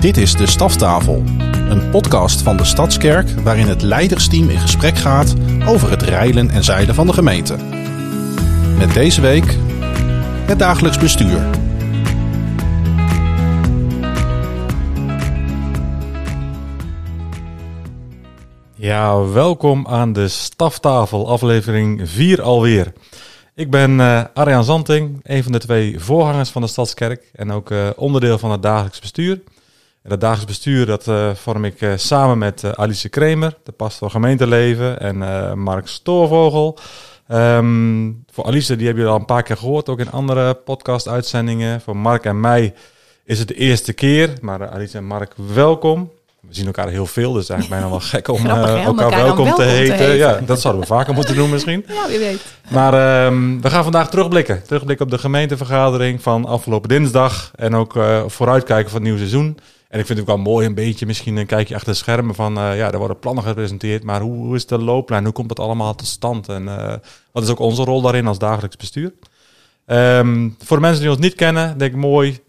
Dit is De Staftafel, een podcast van de Stadskerk waarin het leidersteam in gesprek gaat over het reilen en zeilen van de gemeente. Met deze week het dagelijks bestuur. Ja, welkom aan de Staftafel, aflevering 4 alweer. Ik ben uh, Arjan Zanting, een van de twee voorgangers van de Stadskerk en ook uh, onderdeel van het dagelijks bestuur. En het dagelijks bestuur dat uh, vorm ik samen met Alice Kremer, de pastor gemeenteleven, en Mark Stoorvogel. Um, voor Alice, die hebben jullie al een paar keer gehoord, ook in andere podcast-uitzendingen. Voor Mark en mij is het de eerste keer, maar Alice en Mark, welkom. We zien elkaar heel veel, dus eigenlijk bijna wel gek om Grappig, uh, elkaar, elkaar welkom, welkom te, heten. te heten. Ja, dat zouden we vaker moeten doen misschien. Ja, wie weet. Maar um, we gaan vandaag terugblikken. Terugblikken op de gemeentevergadering van afgelopen dinsdag. En ook uh, vooruitkijken van het nieuwe seizoen. En ik vind het ook wel mooi een beetje misschien een kijkje achter de schermen van... Uh, ja, er worden plannen gepresenteerd, maar hoe, hoe is de looplijn? Hoe komt het allemaal tot stand? En wat is ook onze rol daarin als dagelijks bestuur? Um, voor de mensen die ons niet kennen, denk ik mooi,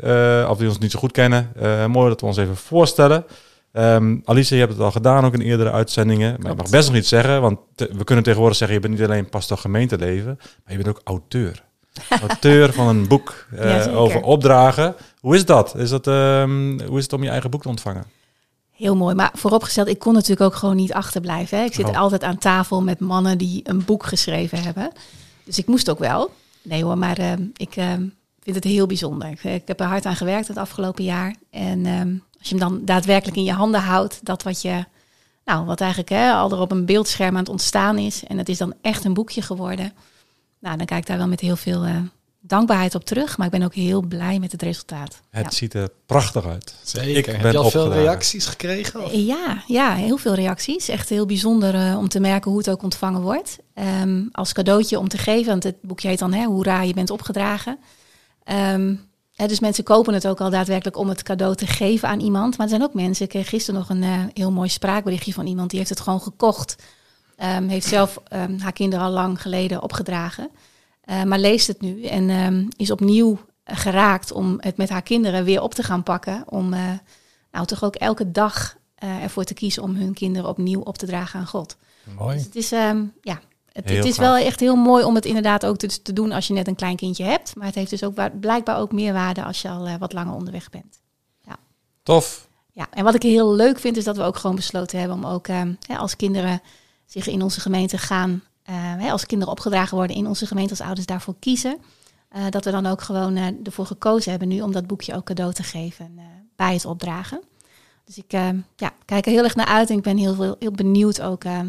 of die ons niet zo goed kennen... mooi dat we ons even voorstellen... Um, Alice, je hebt het al gedaan, ook in eerdere uitzendingen. Maar je mag best nog iets zeggen, want te, we kunnen tegenwoordig zeggen... je bent niet alleen pastor gemeenteleven, maar je bent ook auteur. auteur van een boek uh, Ja, over opdragen. Hoe is dat? Is dat um, hoe is het om je eigen boek te ontvangen? Heel mooi, maar vooropgesteld, ik kon natuurlijk ook gewoon niet achterblijven. Hè. Ik zit Oh. altijd aan tafel met mannen die een boek geschreven hebben. Dus ik moest ook wel. Nee hoor, maar uh, ik uh, vind het heel bijzonder. Ik, ik, heb er hard aan gewerkt het afgelopen jaar. En als je hem dan daadwerkelijk in je handen houdt, dat wat je, nou, wat eigenlijk hè, al er op een beeldscherm aan het ontstaan is, en het is dan echt een boekje geworden, nou, dan kijk ik daar wel met heel veel uh, dankbaarheid op terug. Maar ik ben ook heel blij met het resultaat. Het ja. ziet er prachtig uit. Zeker. Ik Heb je al veel reacties gekregen? Of? Ja, ja, heel veel reacties. Echt heel bijzonder uh, om te merken hoe het ook ontvangen wordt. Um, als cadeautje om te geven, want het boekje heet dan hè, Hoera, je bent opgedragen. Um, He, dus mensen kopen het ook al daadwerkelijk om het cadeau te geven aan iemand. Maar er zijn ook mensen, ik kreeg gisteren nog een uh, heel mooi spraakberichtje van iemand... die heeft het gewoon gekocht. Um, heeft zelf um, haar kinderen al lang geleden opgedragen. Uh, maar leest het nu en um, is opnieuw geraakt om het met haar kinderen weer op te gaan pakken. Om uh, nou toch ook elke dag ervoor te kiezen om hun kinderen opnieuw op te dragen aan God. Mooi. Dus het is, ja, het, is wel echt heel mooi om het inderdaad ook te, te, doen als je net een klein kindje hebt. Maar het heeft dus ook blijkbaar ook meer waarde als je al uh, wat langer onderweg bent. Ja. Tof. Ja, en wat ik heel leuk vind is dat we ook gewoon besloten hebben om ook uh, hè, als kinderen zich in onze gemeente gaan, uh, hè, als kinderen opgedragen worden in onze gemeente, als ouders daarvoor kiezen, uh, dat we dan ook gewoon ervoor gekozen hebben nu om dat boekje ook cadeau te geven bij het opdragen. Dus ik uh, ja, kijk er heel erg naar uit en ik ben heel, heel, heel benieuwd ook uh,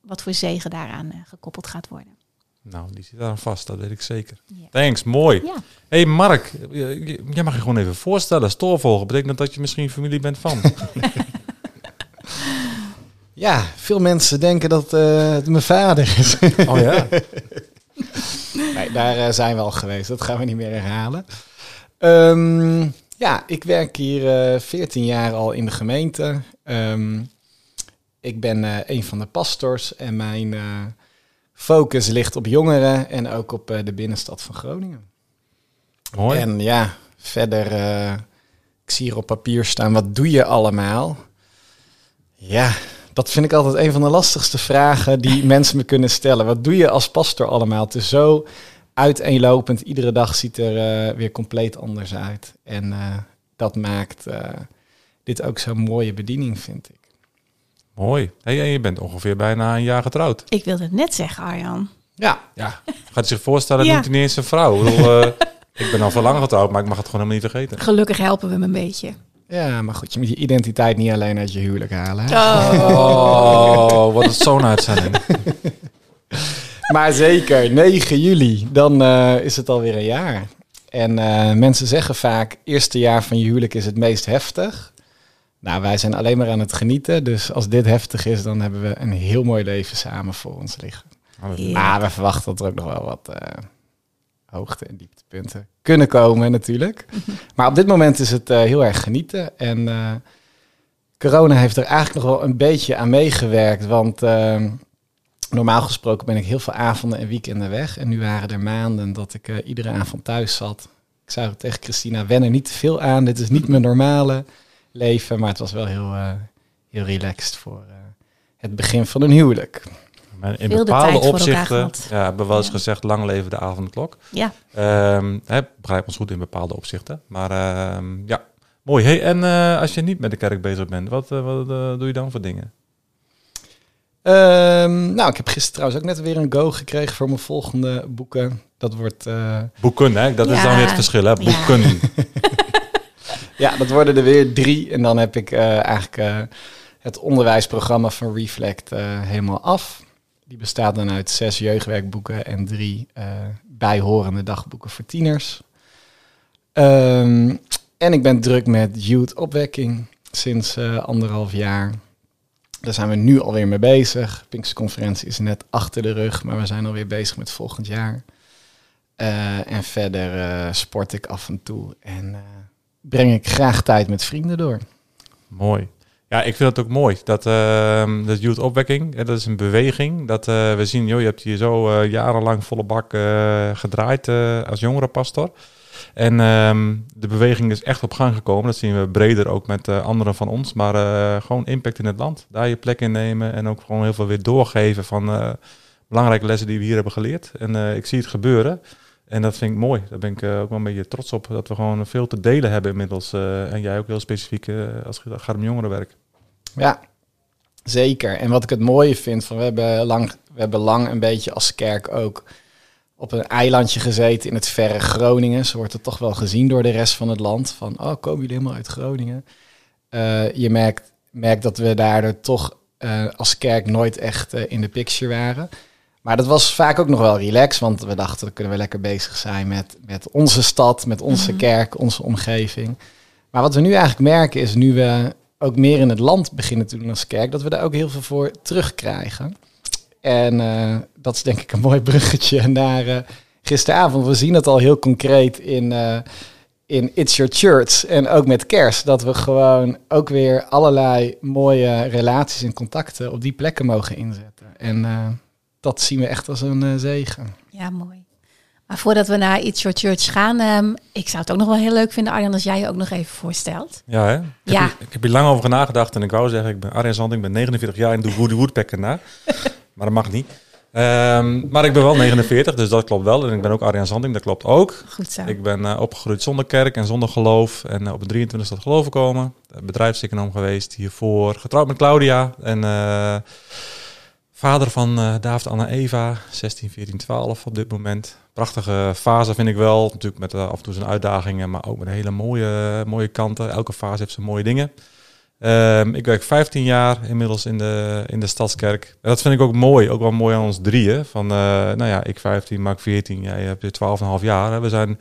wat voor zegen daaraan uh, gekoppeld gaat worden. Nou, die zit daar vast, dat weet ik zeker. Thanks, mooi. Ja. hey Mark, jij mag je gewoon even voorstellen. Stoorvolgen betekent dat je misschien familie bent van. Ja, veel mensen denken dat uh, het mijn vader is. oh ja? nee, daar uh, zijn we al geweest. Dat gaan we niet meer herhalen. Um, ja, ik werk hier uh, 14 jaar al in de gemeente. Um, ik ben uh, een van de pastors en mijn uh, focus ligt op jongeren en ook op uh, de binnenstad van Groningen. Mooi. En ja, verder, ik zie hier op papier staan, wat doe je allemaal? Ja, dat vind ik altijd een van de lastigste vragen die mensen me kunnen stellen. Wat doe je als pastor allemaal? Het is zo uiteenlopend. Iedere dag ziet er weer compleet anders uit. En dat maakt dit ook zo'n mooie bediening, vind ik. Mooi. Hey, en je bent ongeveer bijna een jaar getrouwd. Ik wilde het net zeggen, Arjan. Ja. ja. Gaat zich voorstellen, ja. noemt hij niet eens een vrouw. Ik, bedoel, uh, ik ben al veel langer getrouwd, maar ik mag het gewoon helemaal niet vergeten. Gelukkig helpen we hem een beetje. Ja, maar goed, je moet je identiteit niet alleen uit je huwelijk halen. Hè? Oh, oh wat is zo'n uitzending. maar zeker, 9 juli, dan uh, is het alweer een jaar. En uh, mensen zeggen vaak, eerste jaar van je huwelijk is het meest heftig. Nou, wij zijn alleen maar aan het genieten. Dus als dit heftig is, dan hebben we een heel mooi leven samen voor ons liggen. Ja. Maar we verwachten dat er ook nog wel wat uh, hoogte- en dieptepunten kunnen komen natuurlijk. maar op dit moment is het uh, heel erg genieten. En uh, corona heeft er eigenlijk nog wel een beetje aan meegewerkt. Want ehm, normaal gesproken ben ik heel veel avonden en weekenden weg. En nu waren er maanden dat ik uh, iedere avond thuis zat. Ik zei tegen Christina, wen er niet te veel aan. Dit is niet mijn normale leven. Maar het was wel heel, eh, heel relaxed voor eh, het begin van een huwelijk. Maar in Veel bepaalde opzichten, ja, hebben we wel eens Ja. gezegd, lang leven de avondklok. Ja, Ehm hè, begrijp ons goed in bepaalde opzichten. Maar ehm, ja, mooi. Hey, en eh, als je niet met de kerk bezig bent, wat, wat doe je dan voor dingen? Ehm, nou, ik heb gisteren trouwens ook net weer een go gekregen voor mijn volgende boeken. Dat wordt, eh, Boeken, hè? dat is dan weer het verschil. Hè? Boeken. ja, dat worden er weer drie. En dan heb ik eh, eigenlijk eh, het onderwijsprogramma van Reflect eh, helemaal af. Die bestaat dan uit zes jeugdwerkboeken en drie bijhorende dagboeken voor tieners. Ehm, en ik ben druk met youth opwekking sinds anderhalf jaar. Daar zijn we nu alweer mee bezig. Pinksterconferentie is net achter de rug, maar we zijn alweer bezig met volgend jaar. En verder sport ik af en toe en breng ik graag tijd met vrienden door. Mooi. Ja, ik vind het ook mooi. Dat, ehm dat youth opwekking, dat is een beweging. Dat eh, we zien, joh, je hebt hier zo eh, jarenlang volle bak eh, gedraaid als jongerenpastor. En ehm, de beweging is echt op gang gekomen. Dat zien we breder ook met anderen van ons. Maar gewoon impact in het land. Daar je plek in nemen en ook gewoon heel veel weer doorgeven van belangrijke lessen die we hier hebben geleerd. En ik zie het gebeuren. En dat vind ik mooi. Daar ben ik eh, ook wel een beetje trots op. Dat we gewoon veel te delen hebben inmiddels. eh, en jij ook heel specifiek eh, als het gaat om jongerenwerk. Ja, zeker. En wat ik het mooie vind, van we, hebben lang, we hebben lang een beetje als kerk ook op een eilandje gezeten in het verre Groningen. Zo wordt het toch wel gezien door de rest van het land. Van, oh, komen jullie helemaal uit Groningen? Je merkt, merkt dat we daardoor toch als kerk nooit echt in de picture waren. Maar dat was vaak ook nog wel relaxed, want we dachten, dan kunnen we lekker bezig zijn met, met onze stad, met onze Mhm. kerk, onze omgeving. Maar wat we nu eigenlijk merken is, nu we ook meer in het land beginnen te doen als kerk, dat we daar ook heel veel voor terugkrijgen. En eh, dat is denk ik een mooi bruggetje naar eh, gisteravond. We zien het al heel concreet in, eh, in It's Your Church en ook met kerst. Dat we gewoon ook weer allerlei mooie relaties en contacten op die plekken mogen inzetten. En dat zien we echt als een eh, zegen. ja, mooi. Maar voordat we naar It's Your Church gaan, ehm, ik zou het ook nog wel heel leuk vinden, Arjan, als jij je ook nog even voorstelt. Ja, hè? Ik, Ja. Heb hier, ik heb hier lang over nagedacht en ik wou zeggen, ik ben Arjen Zand, ik ben 49 jaar en doe Woody Woodpecker na. maar dat mag niet. Ehm, maar ik ben wel 49, dus dat klopt wel. En ik ben ook Arjan Zanding, dat klopt ook. Goed zo. Ik ben eh, opgegroeid zonder kerk en zonder geloof. En eh, op de 23 tot geloof gekomen. Uh, bedrijfseconoom geweest hiervoor. Getrouwd met Claudia. En eh, vader van eh David, Anna, Eva. 16, 14, 12 op dit moment. Prachtige fase vind ik wel. Natuurlijk met eh, af en toe zijn uitdagingen. Maar ook met hele mooie, mooie kanten. Elke fase heeft zijn mooie dingen. Ehm, ik werk 15 jaar inmiddels in de, in de Stadskerk. En dat vind ik ook mooi. Ook wel mooi aan ons drieën. Van, eh, nou ja, ik 15, Mark 14. Jij hebt je 12,5 jaar. Hè. We zijn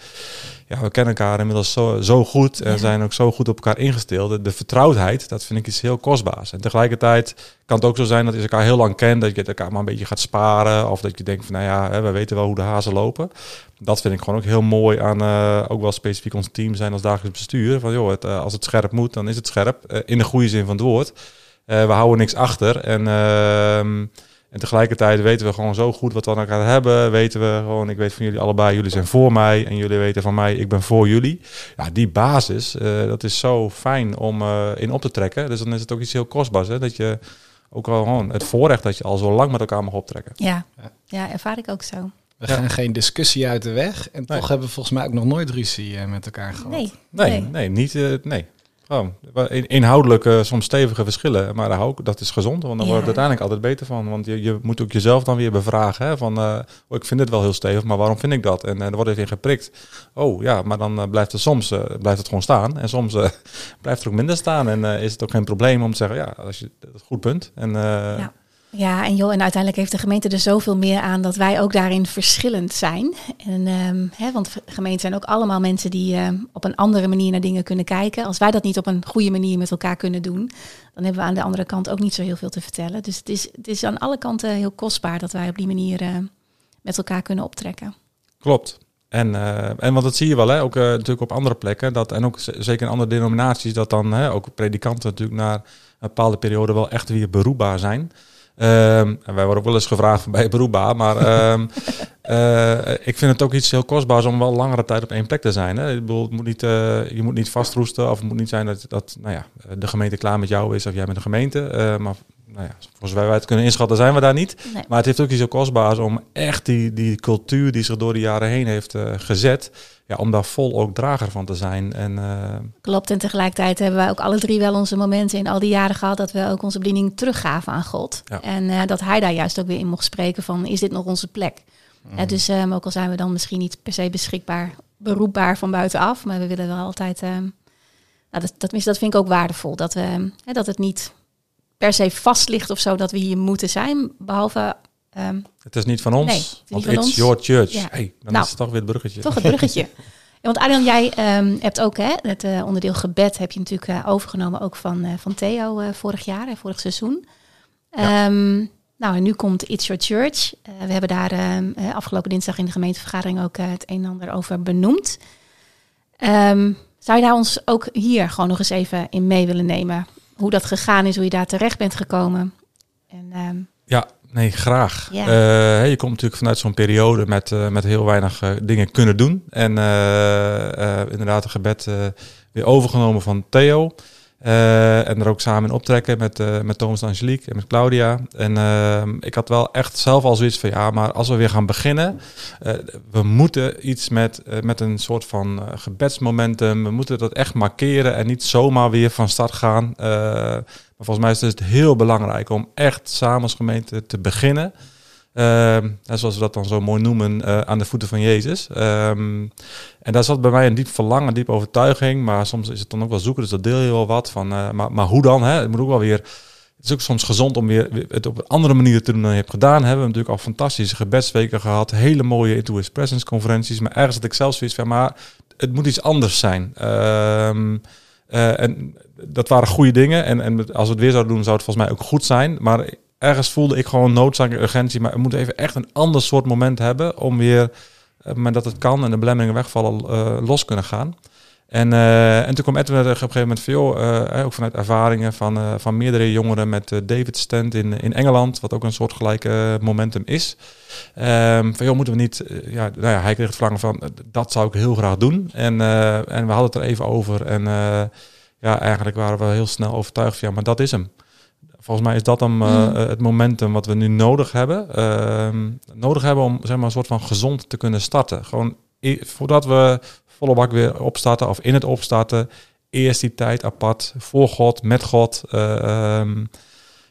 ja, we kennen elkaar inmiddels zo, zo goed en Ja. zijn ook zo goed op elkaar ingesteld. De, de vertrouwdheid, dat vind ik iets heel kostbaars. En tegelijkertijd kan het ook zo zijn dat je elkaar heel lang kent, dat je het elkaar maar een beetje gaat sparen. Of dat je denkt van, nou ja, hè, we weten wel hoe de hazen lopen. Dat vind ik gewoon ook heel mooi aan, eh, ook wel specifiek ons team zijn als dagelijks bestuur. Van joh, het, eh, als het scherp moet, dan is het scherp. Eh, in de goede zin van het woord. Eh, we houden niks achter. En... ehm, en tegelijkertijd weten we gewoon zo goed wat we aan elkaar hebben. Weten we gewoon, ik weet van jullie allebei, jullie zijn voor mij. En jullie weten van mij, ik ben voor jullie. Ja, die basis, eh, dat is zo fijn om eh, in op te trekken. Dus dan is het ook iets heel kostbaars. Hè? Dat je ook wel gewoon het voorrecht dat je al zo lang met elkaar mag optrekken. Ja. Ja. ja, ervaar ik ook zo. We Ja. gaan geen discussie uit de weg. En Nee. toch hebben we volgens mij ook nog nooit ruzie eh, met elkaar gehad. Nee, Nee, nee. nee, niet. eh, nee. Gewoon in- inhoudelijk eh, soms stevige verschillen, maar daar hou ik- dat is gezond, want dan Ja. wordt het uiteindelijk altijd beter van. Want je, je moet ook jezelf dan weer bevragen, hè, van eh, oh, ik vind het wel heel stevig, maar waarom vind ik dat? En eh, er wordt even in geprikt. Oh ja, maar dan blijft het soms eh, blijft het gewoon staan en soms eh, blijft er ook minder staan en eh, is het ook geen probleem om te zeggen, ja, als je dat is een goed punt. En eh, Ja. Ja, en joh, en uiteindelijk heeft de gemeente er zoveel meer aan dat wij ook daarin verschillend zijn. En, ehm, hè, want gemeenten zijn ook allemaal mensen die ehm, op een andere manier naar dingen kunnen kijken. Als wij dat niet op een goede manier met elkaar kunnen doen, dan hebben we aan de andere kant ook niet zo heel veel te vertellen. Dus het is, het is aan alle kanten heel kostbaar dat wij op die manier eh, met elkaar kunnen optrekken. Klopt. En, eh, en want dat zie je wel, hè, ook eh, natuurlijk op andere plekken, dat, en ook zeker in andere denominaties, dat dan hè, ook predikanten natuurlijk na een bepaalde periode wel echt weer beroepbaar zijn. Ehm, en wij worden ook wel eens gevraagd je beroepbaar? Maar ehm, eh, ik vind het ook iets heel kostbaars om wel langere tijd op één plek te zijn. Hè? Ik bedoel, het moet niet, eh, je moet niet vastroesten of het moet niet zijn dat, dat nou ja, de gemeente klaar met jou is of jij met de gemeente. Uh, maar nou ja, volgens wij het kunnen inschatten zijn we daar niet. Nee. Maar het heeft ook iets heel kostbaars om echt die, die cultuur die zich door de jaren heen heeft gezet, ja, om daar vol ook drager van te zijn. En, Klopt, en tegelijkertijd hebben wij ook alle drie wel onze momenten in al die jaren gehad dat we ook onze bediening teruggaven aan God. Ja. En dat hij daar juist ook weer in mocht spreken van, is dit nog onze plek? Ja, dus um, ook al zijn we dan misschien niet per se beschikbaar, beroepbaar van buitenaf, maar we willen wel altijd. Um, nou, dat, dat, dat vind ik ook waardevol. Dat, we, dat het niet per se vast ligt of zo dat we hier moeten zijn. Behalve. Um, het is niet van ons. Nee, het want it's ons. your church. Ja. Hey, dan Nou, is het toch weer het bruggetje. Toch het bruggetje. ja, want Arjan, jij hebt ook hè, het uh, onderdeel gebed heb je natuurlijk uh, overgenomen ook van, uh, van Theo vorig jaar, vorig seizoen. Ja. Nou, en nu komt It's Your Church. We hebben daar afgelopen dinsdag in de gemeentevergadering ook het een en ander over benoemd. Um, zou je daar ons ook hier gewoon nog eens even in mee willen nemen? Hoe dat gegaan is, hoe je daar terecht bent gekomen? En, um, ja, nee, graag. Uh, je komt natuurlijk vanuit zo'n periode met, uh, met heel weinig uh, dingen kunnen doen. En inderdaad, een gebed weer overgenomen van Theo. Uh, en er ook samen in optrekken met, uh, met Thomas en Angelique en met Claudia. En uh, ik had wel echt zelf al zoiets van ja, maar als we weer gaan beginnen, uh, we moeten iets met, met een soort van gebedsmomentum. We moeten dat echt markeren en niet zomaar weer van start gaan. maar volgens mij is het heel belangrijk om echt samen als gemeente te beginnen. Uh, zoals we dat dan zo mooi noemen, uh, aan de voeten van Jezus. Um, en daar zat bij mij een diep verlangen, een diep overtuiging. Maar soms is het dan ook wel zoeken, dus dat deel je wel wat van. Uh, maar, maar hoe dan? Hè? Het moet ook wel weer. Het is ook soms gezond om weer het op een andere manier te doen dan je hebt gedaan. Hebben we natuurlijk al fantastische gebedsweken gehad. Hele mooie Into His Presence conferenties. Maar ergens had ik zelfs zoiets van, maar het moet iets anders zijn. Um, en dat waren goede dingen. En, en als we het weer zouden doen, zou het volgens mij ook goed zijn. Maar ergens voelde ik gewoon noodzaak en urgentie. Maar we moeten even echt een ander soort moment hebben om weer, uh, maar dat het kan en de belemmeringen wegvallen, uh, los kunnen gaan. En, uh, en toen kwam Edwin op een gegeven moment joh, ook vanuit ervaringen van, van meerdere jongeren met David Stent in, in Engeland, wat ook een soort gelijke momentum is. Um, van, joh, moeten we niet, ja, nou ja, hij kreeg het verlangen van, dat zou ik heel graag doen. En, en we hadden het er even over en ja, eigenlijk waren we heel snel overtuigd van, ja, maar dat is hem. Volgens mij is dat dan uh, mm. het momentum wat we nu nodig hebben. Uh, nodig hebben om zeg maar, een soort van gezond te kunnen starten. Gewoon voordat we volle bak weer opstarten of in het opstarten. Eerst die tijd apart voor God, met God. Uh, um,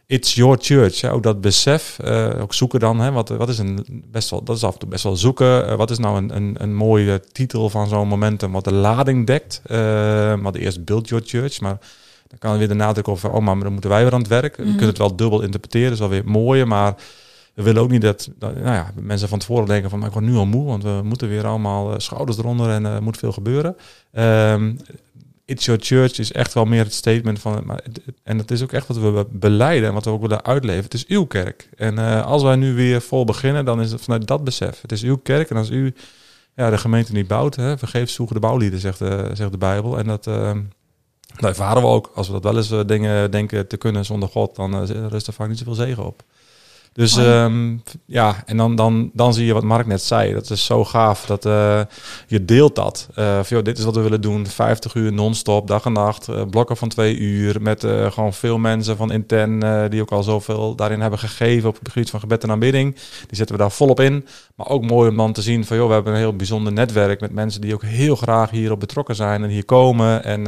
it's your church. Ja, ook dat besef. Uh, ook zoeken dan. Hè, wat, wat is een best wel, dat is af en toe best wel zoeken. Wat is nou een, een, een mooie titel van zo'n momentum? Wat de lading dekt. Wat eerst build your church. Maar dan kan er weer de nadruk van, oh maar dan moeten wij weer aan het werk. Mm. We kunnen het wel dubbel interpreteren, dat is wel weer mooier, maar we willen ook niet dat, dat nou ja, mensen van tevoren denken van, maar ik word nu al moe, want we moeten weer allemaal uh, schouders eronder en er uh, moet veel gebeuren. Um, It's Your Church is echt wel meer het statement van, maar, en dat is ook echt wat we beleiden en wat we ook willen uitleven. Het is uw kerk. En uh, als wij nu weer vol beginnen, dan is het vanuit dat besef. Het is uw kerk en als u ja, de gemeente niet bouwt, hè, vergeef zoeken de bouwlieden, zegt de, zegt de Bijbel. En dat... Uh, dat ervaren we ook. Als we dat wel eens uh, dingen denken te kunnen zonder God, dan uh, rust er vaak niet zoveel zegen op. Dus Oh um, ja, en dan, dan, dan zie je wat Mark net zei. Dat is zo gaaf. Dat uh, je deelt dat. Uh, van, joh, dit is wat we willen doen. 50 uur non-stop, dag en nacht. Uh, blokken van twee uur. Met gewoon veel mensen van intern die ook al zoveel daarin hebben gegeven op het gebied van gebed en aanbidding. Die zetten we daar volop in. Maar ook mooi om dan te zien van joh, we hebben een heel bijzonder netwerk met mensen die ook heel graag hierop betrokken zijn en hier komen. En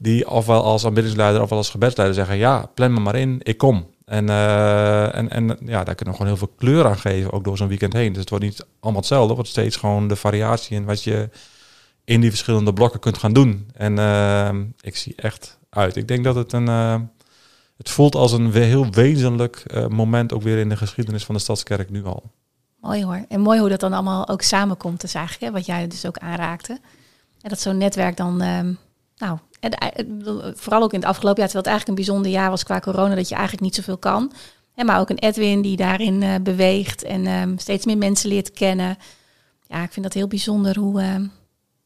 die ofwel als aanbiddingsleider ofwel als gebedsleider zeggen ja, plan me maar in, ik kom. En, uh, en, en ja, daar kunnen we gewoon heel veel kleur aan geven, ook door zo'n weekend heen. Dus het wordt niet allemaal hetzelfde, het wordt steeds gewoon de variatie in wat je in die verschillende blokken kunt gaan doen. En uh, ik zie echt uit. Ik denk dat het een, uh, het voelt als een heel wezenlijk uh, moment ook weer in de geschiedenis van de Stadskerk nu al. Mooi hoor. En mooi hoe dat dan allemaal ook samenkomt, dus eigenlijk, hè, wat jij dus ook aanraakte. En dat zo'n netwerk dan, um, nou, en, vooral ook in het afgelopen jaar, terwijl het eigenlijk een bijzonder jaar was qua corona, dat je eigenlijk niet zoveel kan. En maar ook een Edwin die daarin uh, beweegt en um, steeds meer mensen leert kennen. Ja, ik vind dat heel bijzonder hoe, uh,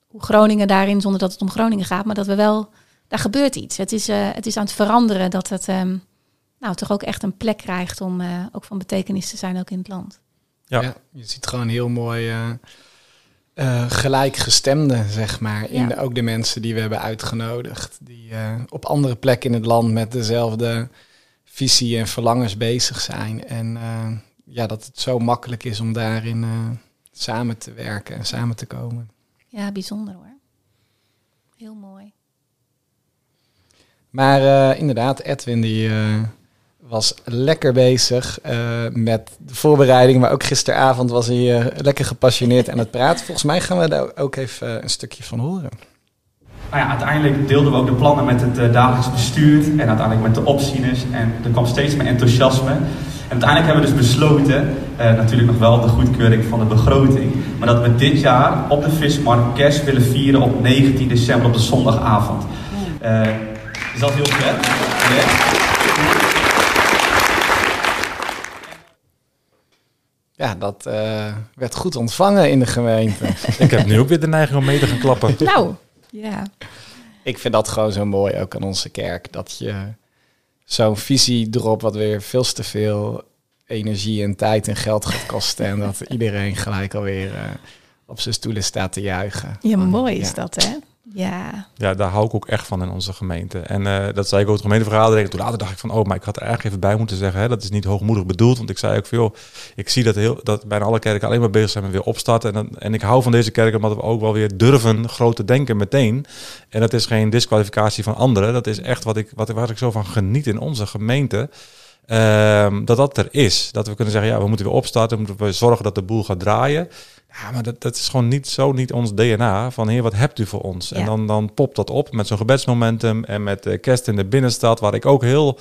hoe Groningen daarin, zonder dat het om Groningen gaat, maar dat we wel, daar gebeurt iets. Het is, uh, het is aan het veranderen dat het um, nou, toch ook echt een plek krijgt om ook van betekenis te zijn, ook in het land. Ja. Ja. je ziet gewoon heel mooi eh eh, gelijkgestemden, zeg maar. In Ja. de, ook de mensen die we hebben uitgenodigd. Die eh, op andere plekken in het land met dezelfde visie en verlangens bezig zijn. En eh, ja, dat het zo makkelijk is om daarin samen te werken en samen te komen. Ja, bijzonder hoor. Heel mooi. Maar inderdaad, Edwin die was lekker bezig eh, met de voorbereiding. Maar ook gisteravond was hij eh, lekker gepassioneerd aan het praten. Volgens mij gaan we daar ook even eh, een stukje van horen. Nou ja, uiteindelijk deelden we ook de plannen met het dagelijks bestuur en uiteindelijk met de opzieners. En er kwam steeds meer enthousiasme. En uiteindelijk hebben we dus besloten, eh, natuurlijk nog wel de goedkeuring van de begroting, maar dat we dit jaar op de vismarkt kerst willen vieren op 19 december op de zondagavond. Eh, is dat heel vet? Ja. Dat eh, werd goed ontvangen in de gemeente. Ik heb nu ook weer de neiging om mee te gaan klappen. Nou, ja. Ik vind dat gewoon zo mooi, ook aan onze kerk. Dat je zo'n visie erop, wat weer veel te veel energie en tijd en geld gaat kosten. En dat iedereen gelijk alweer eh, op zijn stoelen staat te juichen. Ja, mooi is Ja. dat hè. Ja, Ja, daar hou ik ook echt van in onze gemeente. En eh, dat zei ik ook de gemeentevergadering. Toen later dacht ik van, oh, maar ik had er eigenlijk even bij moeten zeggen. Hè, dat is niet hoogmoedig bedoeld. Want ik zei ook veel, ik zie dat, heel, dat bijna alle kerken alleen maar bezig zijn met weer opstarten. En, en ik hou van deze kerken omdat we ook wel weer durven groot te denken meteen. En dat is geen disqualificatie van anderen. Dat is echt wat ik, wat, ik zo van geniet in onze gemeente. Ehm, dat dat er is. Dat we kunnen zeggen, ja, we moeten weer opstarten. Moeten zorgen dat de boel gaat draaien. Ja, maar dat, dat is gewoon niet zo niet ons DNA. Van heer, wat hebt u voor ons? En dan, dan popt dat op met zo'n gebedsmomentum en met eh, kerst in de binnenstad, waar ik ook heel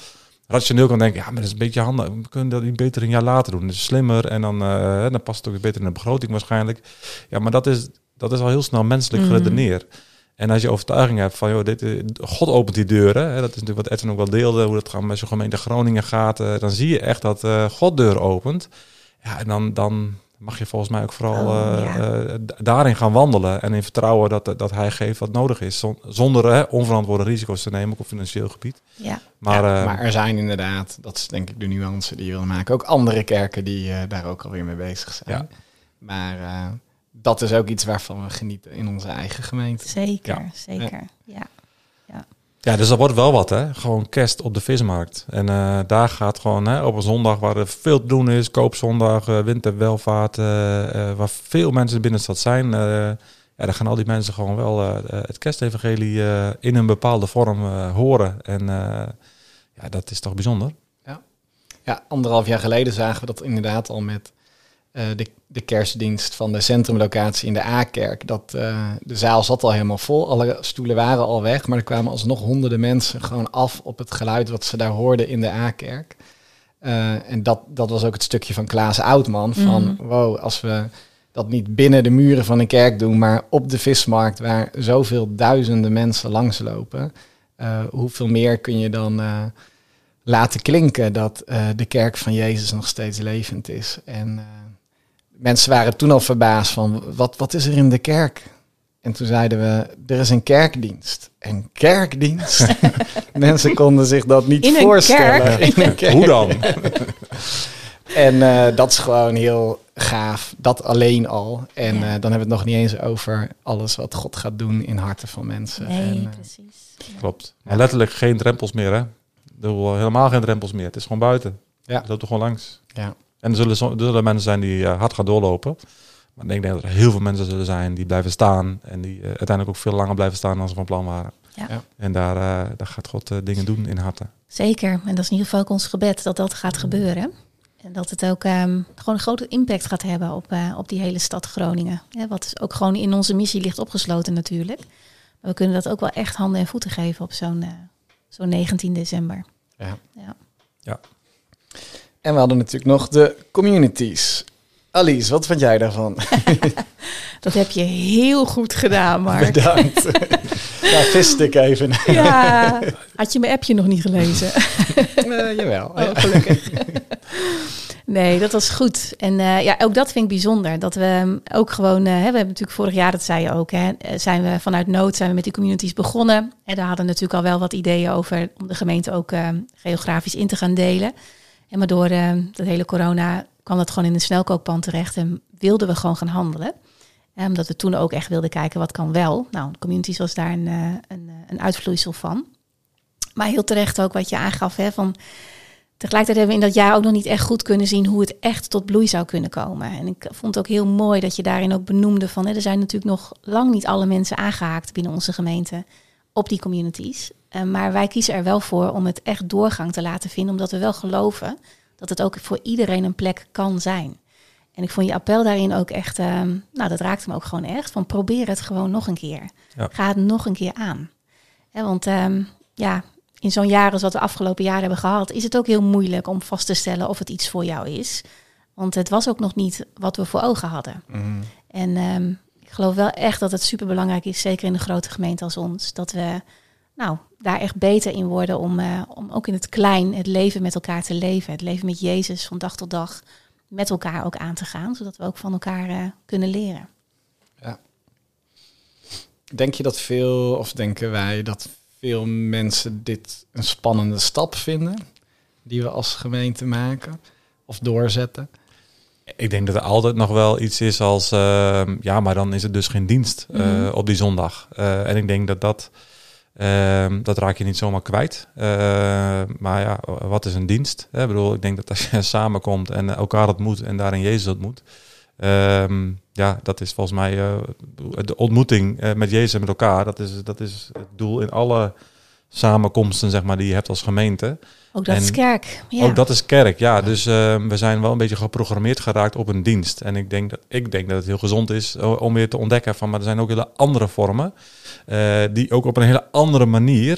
rationeel kan denken, ja, maar dat is een beetje handig. We kunnen dat niet beter een jaar later doen. Dat is slimmer en dan, eh, dan past het ook weer beter in de begroting waarschijnlijk. Ja, maar dat is, dat is al heel snel menselijk Mhm. geredeneerd. En als je overtuiging hebt van, joh, dit, eh, God opent die deuren. Hè, dat is natuurlijk wat Edwin ook wel deelde, hoe dat bij zo'n gemeente Groningen gaat. dan zie je echt dat God deuren opent. Ja, en dan, dan mag je volgens mij ook vooral Oh, eh, ja. eh, daarin gaan wandelen. En in vertrouwen dat, dat hij geeft wat nodig is. Zon- Zonder eh, onverantwoorde risico's te nemen, ook op financieel gebied. ja. Maar, Ja, eh, maar er zijn inderdaad, dat is denk ik de nuance die je wil maken, ook andere kerken die eh, daar ook alweer mee bezig zijn. Ja. Maar eh, dat is ook iets waarvan we genieten in onze eigen gemeente. Zeker, Ja. zeker. Ja. Ja, dus dat wordt wel wat, hè? Gewoon kerst op de vismarkt. En eh, daar gaat gewoon hè, op een zondag waar er veel te doen is, koopzondag, eh winterwelvaart, eh, waar veel mensen in de binnenstad zijn. ja, dan gaan al die mensen gewoon wel het kerstevangelie in een bepaalde vorm horen. En ja, dat is toch bijzonder? Ja, anderhalf jaar geleden zagen we dat inderdaad al met eh, de, de kerstdienst van de centrumlocatie in de A-kerk. Dat eh, de zaal zat al helemaal vol, alle stoelen waren al weg, maar er kwamen alsnog honderden mensen gewoon af op het geluid wat ze daar hoorden in de A-kerk. Eh, en dat, dat was ook het stukje van Klaas Oudman van Mhm. wow, als we dat niet binnen de muren van een kerk doen, maar op de vismarkt waar zoveel duizenden mensen langslopen, hoeveel meer kun je dan laten klinken dat de kerk van Jezus nog steeds levend is. En mensen waren toen al verbaasd van wat, wat is er in de kerk? En toen zeiden we, er is een kerkdienst. Een kerkdienst? mensen konden zich dat niet In een voorstellen. kerk? In een kerk. Hoe dan? En eh, dat is gewoon heel gaaf. Dat alleen al. En Ja. eh, dan hebben we het nog niet eens over alles wat God gaat doen in harten van mensen. Nee, En, eh, precies. Klopt. Maar letterlijk geen drempels meer, hè? Helemaal geen drempels meer. Het is gewoon buiten. Ja. Je loopt er gewoon langs. Ja. En er zullen, er zullen mensen zijn die eh, hard gaan doorlopen. Maar ik denk dat er heel veel mensen zullen zijn die blijven staan. En die eh, uiteindelijk ook veel langer blijven staan dan ze van plan waren. Ja. Ja. En daar, eh, daar gaat God dingen doen in harten. Zeker. En dat is in ieder geval ook ons gebed dat dat gaat gebeuren. En dat het ook ehm, gewoon een grote impact gaat hebben op, eh, op die hele stad Groningen. Hè, wat dus ook gewoon in onze missie ligt opgesloten natuurlijk. Maar we kunnen dat ook wel echt handen en voeten geven op zo'n zo'n 19 december. Ja. Ja. En we hadden natuurlijk nog de communities. Alice, wat vond jij daarvan? Dat heb je heel goed gedaan, Mark. Bedankt. Daar viste ik even. Ja, had je mijn appje nog niet gelezen? Eh, jawel. Oh, gelukkig. Nee, dat was goed. En eh, ja, ook dat vind ik bijzonder. Dat we ehm, ook gewoon, eh, we hebben natuurlijk vorig jaar, dat zei je ook, hè, zijn we vanuit nood zijn we met die communities begonnen. En daar hadden we natuurlijk al wel wat ideeën over om de gemeente ook eh, geografisch in te gaan delen. En maar door eh, dat hele corona kwam dat gewoon in een snelkookpan terecht en wilden we gewoon gaan handelen. En omdat we toen ook echt wilden kijken wat kan wel. Nou, communities was daar een, uh, een, een uitvloeisel van. Maar heel terecht ook wat je aangaf, hè, van Tegelijkertijd hebben we in dat jaar ook nog niet echt goed kunnen zien hoe het echt tot bloei zou kunnen komen. En ik vond het ook heel mooi dat je daarin ook benoemde van hè, er zijn natuurlijk nog lang niet alle mensen aangehaakt binnen onze gemeente op die communities. Uh, maar wij kiezen er wel voor om het echt doorgang te laten vinden, omdat we wel geloven dat het ook voor iedereen een plek kan zijn. En ik vond je appel daarin ook echt, uh, nou dat raakte me ook gewoon echt, van probeer het gewoon nog een keer. Ja. Ga het nog een keer aan. want um, ja, in zo'n jaar als wat we afgelopen jaar hebben gehad, is het ook heel moeilijk om vast te stellen of het iets voor jou is. Want het was ook nog niet wat we voor ogen hadden. Mhm. En um, ik geloof wel echt dat het super belangrijk is, zeker in een grote gemeente als ons, dat we nou, daar echt beter in worden om, uh, om ook in het klein het leven met elkaar te leven. Het leven met Jezus van dag tot dag met elkaar ook aan te gaan, zodat we ook van elkaar uh, kunnen leren. Ja. Denk je dat veel, of denken wij dat veel mensen dit een spannende stap vinden, die we als gemeente maken of doorzetten? Ik denk dat er altijd nog wel iets is als, uh, ja, maar dan is het dus geen dienst uh, mm -hmm. op die zondag. Uh, en ik denk dat dat, ehm, dat raak je niet zomaar kwijt. maar ja, wat is een dienst? Ik bedoel, ik denk dat als je samenkomt en elkaar ontmoet en daarin Jezus ontmoet, Um, ja, dat is volgens mij uh, de ontmoeting uh, met Jezus en met elkaar. Dat is, dat is het doel in alle samenkomsten zeg maar, die je hebt als gemeente. Ook dat en is kerk. Ja. Ook dat is kerk, ja. Dus uh, we zijn wel een beetje geprogrammeerd geraakt op een dienst. En ik denk dat, ik denk dat het heel gezond is om weer te ontdekken van... maar er zijn ook hele andere vormen... die ook op een hele andere manier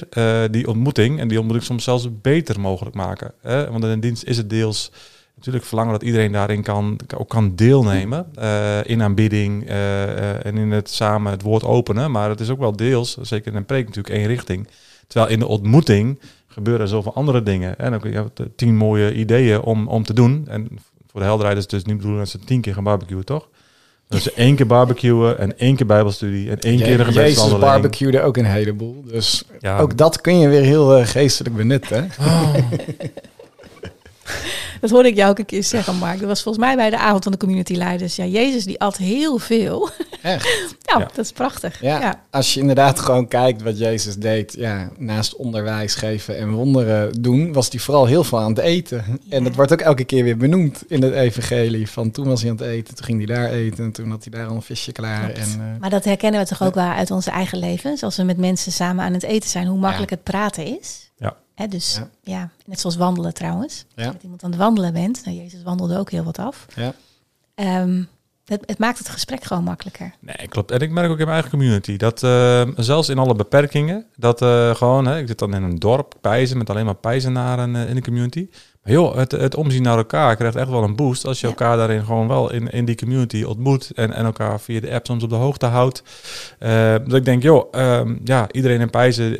die ontmoeting... en die ontmoeting soms zelfs beter mogelijk maken. Hè? Want in een dienst is het deels natuurlijk verlangen dat iedereen daarin kan, ook kan deelnemen. Uh, in aanbidding en in het samen het woord openen. Maar het is ook wel deels, zeker in een preek natuurlijk, één richting. Terwijl in de ontmoeting gebeuren er zoveel andere dingen. En dan heb je tien mooie ideeën om, om te doen. En voor de helderheid is het dus niet bedoeld dat ze tien keer gaan barbecuen, toch? Dus één keer barbecuen en één keer bijbelstudie en één keer een gebedswandeling. Jezus barbecuede ook een heleboel. Dus ja. ook dat kun je weer heel geestelijk benutten. Oh. Dat hoorde ik jou ook een keer zeggen, Mark. Dat was volgens mij bij de avond van de community leiders. Ja, Jezus die at heel veel. Echt? ja, ja, dat is prachtig. Ja, ja, als je inderdaad gewoon kijkt wat Jezus deed, ja, naast onderwijs geven en wonderen doen, was hij vooral heel veel aan het eten. En dat wordt ook elke keer weer benoemd in het evangelie. Van toen was hij aan het eten, toen ging hij daar eten en toen had hij daar al een visje klaar. En, uh, maar dat herkennen we toch ook wel uit onze eigen levens. Als we met mensen samen aan het eten zijn, hoe makkelijk het praten is. Ja. Hè, dus ja. ja. net zoals wandelen trouwens. Ja. Met iemand aan het wandelen bent. Nou, Jezus wandelde ook heel wat af. Ja. Um, het, het, maakt het gesprek gewoon makkelijker. Nee, klopt. En ik merk ook in mijn eigen community dat uh, zelfs in alle beperkingen, dat uh, gewoon, hè, ik zit dan in een dorp, Pijzen, met alleen maar Pijzenaren uh, in de community. Maar joh, het, het omzien naar elkaar krijgt echt wel een boost als je ja. elkaar daarin gewoon wel in, in die community ontmoet en, en elkaar via de app soms op de hoogte houdt. dat ik denk, joh, um, ja, iedereen in Pijzen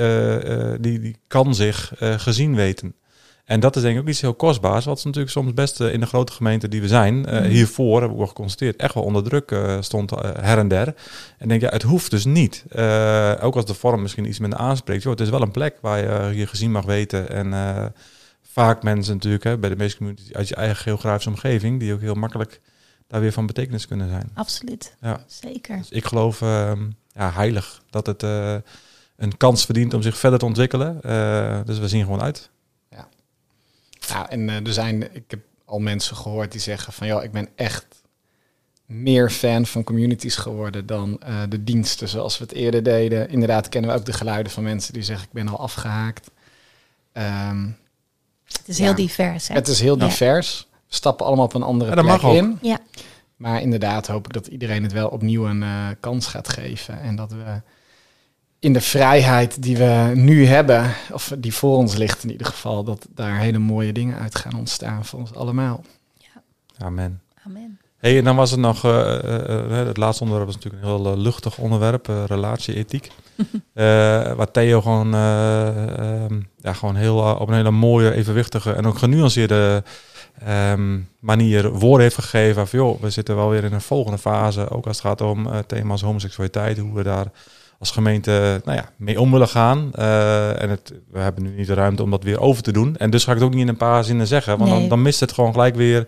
die, die kan zich gezien weten. En dat is denk ik ook iets heel kostbaars, wat natuurlijk soms best uh, in de grote gemeente die we zijn, uh, mm. hiervoor hebben we geconstateerd, echt wel onder druk uh, stond her en der. En denk ja, het hoeft dus niet. ook als de vorm misschien iets minder aanspreekt. Joh, het is wel een plek waar je je gezien mag weten. En vaak mensen natuurlijk, hè, bij de meeste communities uit je eigen geografische omgeving, die ook heel makkelijk daar weer van betekenis kunnen zijn. Absoluut, ja. zeker. Dus ik geloof ja, heilig dat het een kans verdient om zich verder te ontwikkelen. dus we zien gewoon uit. Nou, en uh, er zijn, ik heb al mensen gehoord die zeggen van ja, ik ben echt meer fan van communities geworden dan uh, de diensten zoals we het eerder deden. Inderdaad kennen we ook de geluiden van mensen die zeggen ik ben al afgehaakt. Um, het is ja, heel divers. Hè? Het is heel divers. Ja. We stappen allemaal op een andere ja, plek mag in. Ja. Maar inderdaad hoop ik dat iedereen het wel opnieuw een uh, kans gaat geven. En dat we in de vrijheid die we nu hebben, of die voor ons ligt in ieder geval, dat daar hele mooie dingen uit gaan ontstaan voor ons allemaal. Ja. Amen. Amen. Hey, en dan was het nog, uh, uh, het laatste onderwerp was natuurlijk een heel uh, luchtig onderwerp, relatieethiek. waar Theo gewoon, ehm, ja, gewoon heel, op een hele mooie, evenwichtige en ook genuanceerde um, manier woorden heeft gegeven. Van, joh, we zitten wel weer in een volgende fase, ook als het gaat om thema's homoseksualiteit, hoe we daar als gemeente nou ja, mee om willen gaan. Eh, en het, we hebben nu niet de ruimte om dat weer over te doen. En dus ga ik het ook niet in een paar zinnen zeggen. Want Nee. dan, dan mist het gewoon gelijk weer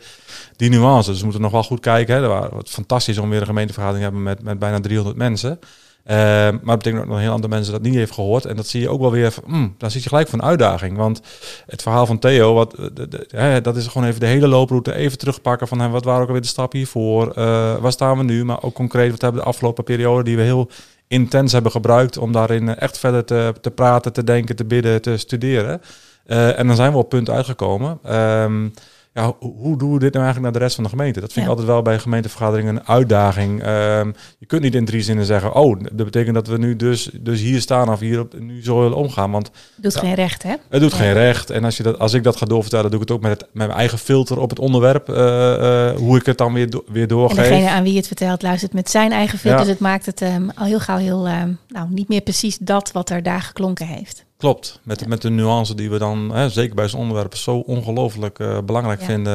die nuance. Dus we moeten nog wel goed kijken. Hè. Er waren- Het fantastisch om weer een gemeentevergadering te hebben met, met bijna 300 mensen. Eh, maar dat betekent ook dat een heel aantal mensen dat niet heeft gehoord. En dat zie je ook wel weer. van, dan zit je gelijk voor een uitdaging. Want het verhaal van Theo, wat, de, de- hè, dat is gewoon even de hele looproute even terugpakken. Van hè, wat waren ook alweer de stappen hiervoor? Eh, waar staan we nu? Maar ook concreet, wat hebben we de afgelopen periode die we heel intens hebben gebruikt om daarin eh, echt verder te, te praten, te denken, te bidden, te studeren. Eh, en dan zijn we op punten uitgekomen. Ehm, ja, hoe, doen we dit nou eigenlijk naar de rest van de gemeente? Dat vind ik altijd wel bij gemeentevergaderingen een uitdaging. Ehm, je kunt niet in drie zinnen zeggen, oh, dat betekent dat we nu dus, dus hier staan of hier op, nu zo willen omgaan. Want Doet Ja. geen recht, hè? het doet Ja. geen recht. En als, je dat, als ik dat ga doorvertellen, doe ik het ook met, het, met mijn eigen filter op het onderwerp. eh, eh, hoe ik het dan weer, do- weer En doorgeef. degene aan wie je het vertelt luistert met zijn eigen film. Ja. Dus het maakt het ehm, al heel gauw heel, ehm, nou, niet meer precies dat wat er daar geklonken heeft. Klopt, met, met de nuance die we dan, hè, zeker bij zo'n onderwerp, zo ongelooflijk eh, belangrijk Ja. vinden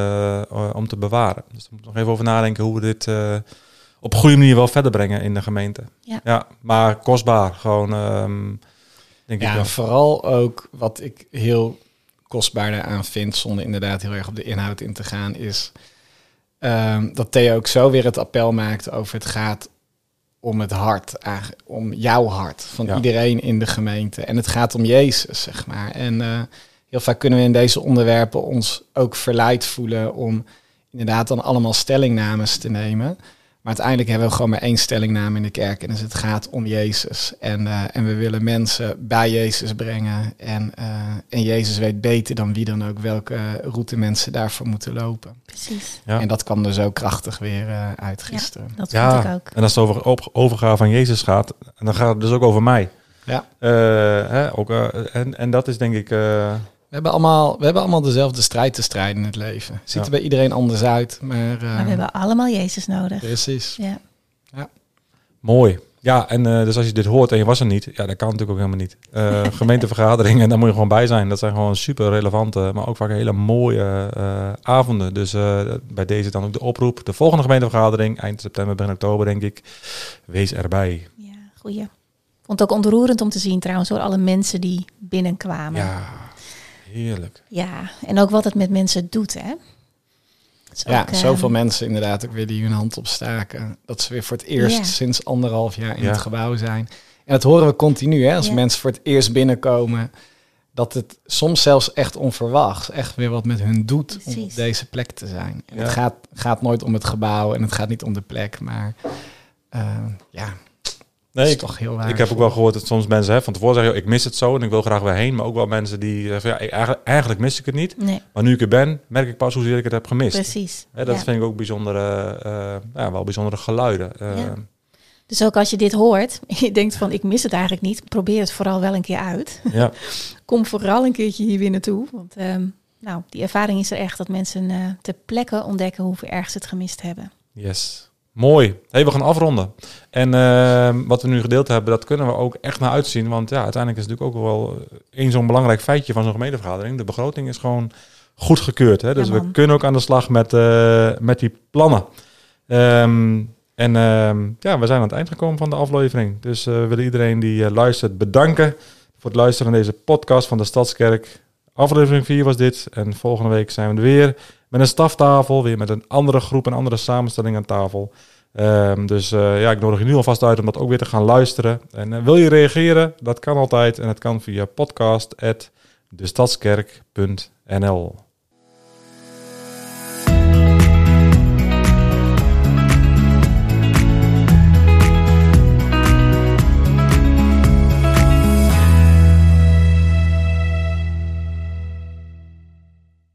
eh, om te bewaren. Dus daar moeten we nog even over nadenken hoe we dit eh, op een goede manier wel verder brengen in de gemeente. Ja. maar kostbaar, gewoon, ehm, denk ik Ja, vooral ook wat ik heel kostbaar daaraan vind, zonder inderdaad heel erg op de inhoud in te gaan, is ehm, dat Theo ook zo weer het appel maakt over het gaat om het hart, om jouw hart, van Ja. iedereen in de gemeente. En het gaat om Jezus, zeg maar. En eh, heel vaak kunnen we in deze onderwerpen ons ook verleid voelen om inderdaad dan allemaal stellingnames te nemen. Maar uiteindelijk hebben we gewoon maar één stellingname in de kerk. En dus het gaat om Jezus. En, eh, en we willen mensen bij Jezus brengen. En, eh, en Jezus weet beter dan wie dan ook welke route mensen daarvoor moeten lopen. Precies. Ja. En dat kwam er zo krachtig weer eh, uit gisteren. Dat Ja, vond ik ook. En als het over op, overgave van Jezus gaat, dan gaat het dus ook over mij. Ja. Eh, hè, ook, en, en dat is denk ik... We hebben, allemaal, we hebben allemaal dezelfde strijd te strijden in het leven. Ziet Ja. er bij iedereen anders uit. Maar, eh, Maar we hebben allemaal Jezus nodig. Precies. Ja. Mooi. Ja, en eh, dus als je dit hoort en je was er niet, ja, dat kan natuurlijk ook helemaal niet. Eh gemeentevergaderingen, daar moet je gewoon bij zijn. Dat zijn gewoon super relevante, maar ook vaak hele mooie eh, avonden. Dus eh, bij deze dan ook de oproep. De volgende gemeentevergadering, eind september, begin oktober, denk ik. Wees erbij. ja, goeie. Ik vond het ook ontroerend om te zien trouwens door alle mensen die binnenkwamen. Ja, heerlijk. Ja, en ook wat het met mensen doet, hè? Ja, ook, ehm, zoveel mensen inderdaad ook weer die hun hand opstaken. Dat ze weer voor het eerst sinds anderhalf jaar in Ja. het gebouw zijn. En dat horen we continu, hè, als mensen voor het eerst binnenkomen. Dat het soms zelfs echt onverwachts echt weer wat met hun doet om op deze plek te zijn. En Ja. Het gaat, gaat nooit om het gebouw en het gaat niet om de plek, maar eh, ja, dat Nee, is ik, toch heel waar. ik heb ook wel gehoord dat soms mensen hè, van tevoren zeggen, "Joh, ik mis het zo en ik wil graag weer heen. Maar ook wel mensen die zeggen, ja, eigenlijk, eigenlijk mis ik het niet. Nee, Maar nu ik er ben, merk ik pas hoezeer ik het heb gemist. precies. Hè, dat Ja. vind ik ook bijzondere, eh, ja, wel bijzondere geluiden. Eh, Ja. Dus ook als je dit hoort, je denkt van ik mis het eigenlijk niet, probeer het vooral wel een keer uit. ja. Kom vooral een keertje hier weer naartoe. Want ehm, nou, die ervaring is er echt dat mensen eh ter plekke ontdekken hoeveel erg ze het gemist hebben. Yes. Mooi. Hey, we gaan afronden. En ehm, wat we nu gedeeld hebben, dat kunnen we ook echt naar uitzien. Want ja, uiteindelijk is het natuurlijk ook wel één zo'n belangrijk feitje van zo'n gemeentevergadering. De begroting is gewoon goed gekeurd. Hè? Dus Ja, we kunnen ook aan de slag met, eh, met die plannen. Ehm, en ehm, ja, we zijn aan het eind gekomen van de aflevering. Dus eh, we willen iedereen die eh, luistert bedanken voor het luisteren naar deze podcast van de Stadskerk. Aflevering 4 was dit. En volgende week zijn we er weer met een staftafel. Weer met een andere groep, een andere samenstelling aan tafel. Ehm, dus eh, ja, ik nodig je nu alvast uit om dat ook weer te gaan luisteren. En eh, wil je reageren? Dat kan altijd. En het kan via podcast.destadskerk.nl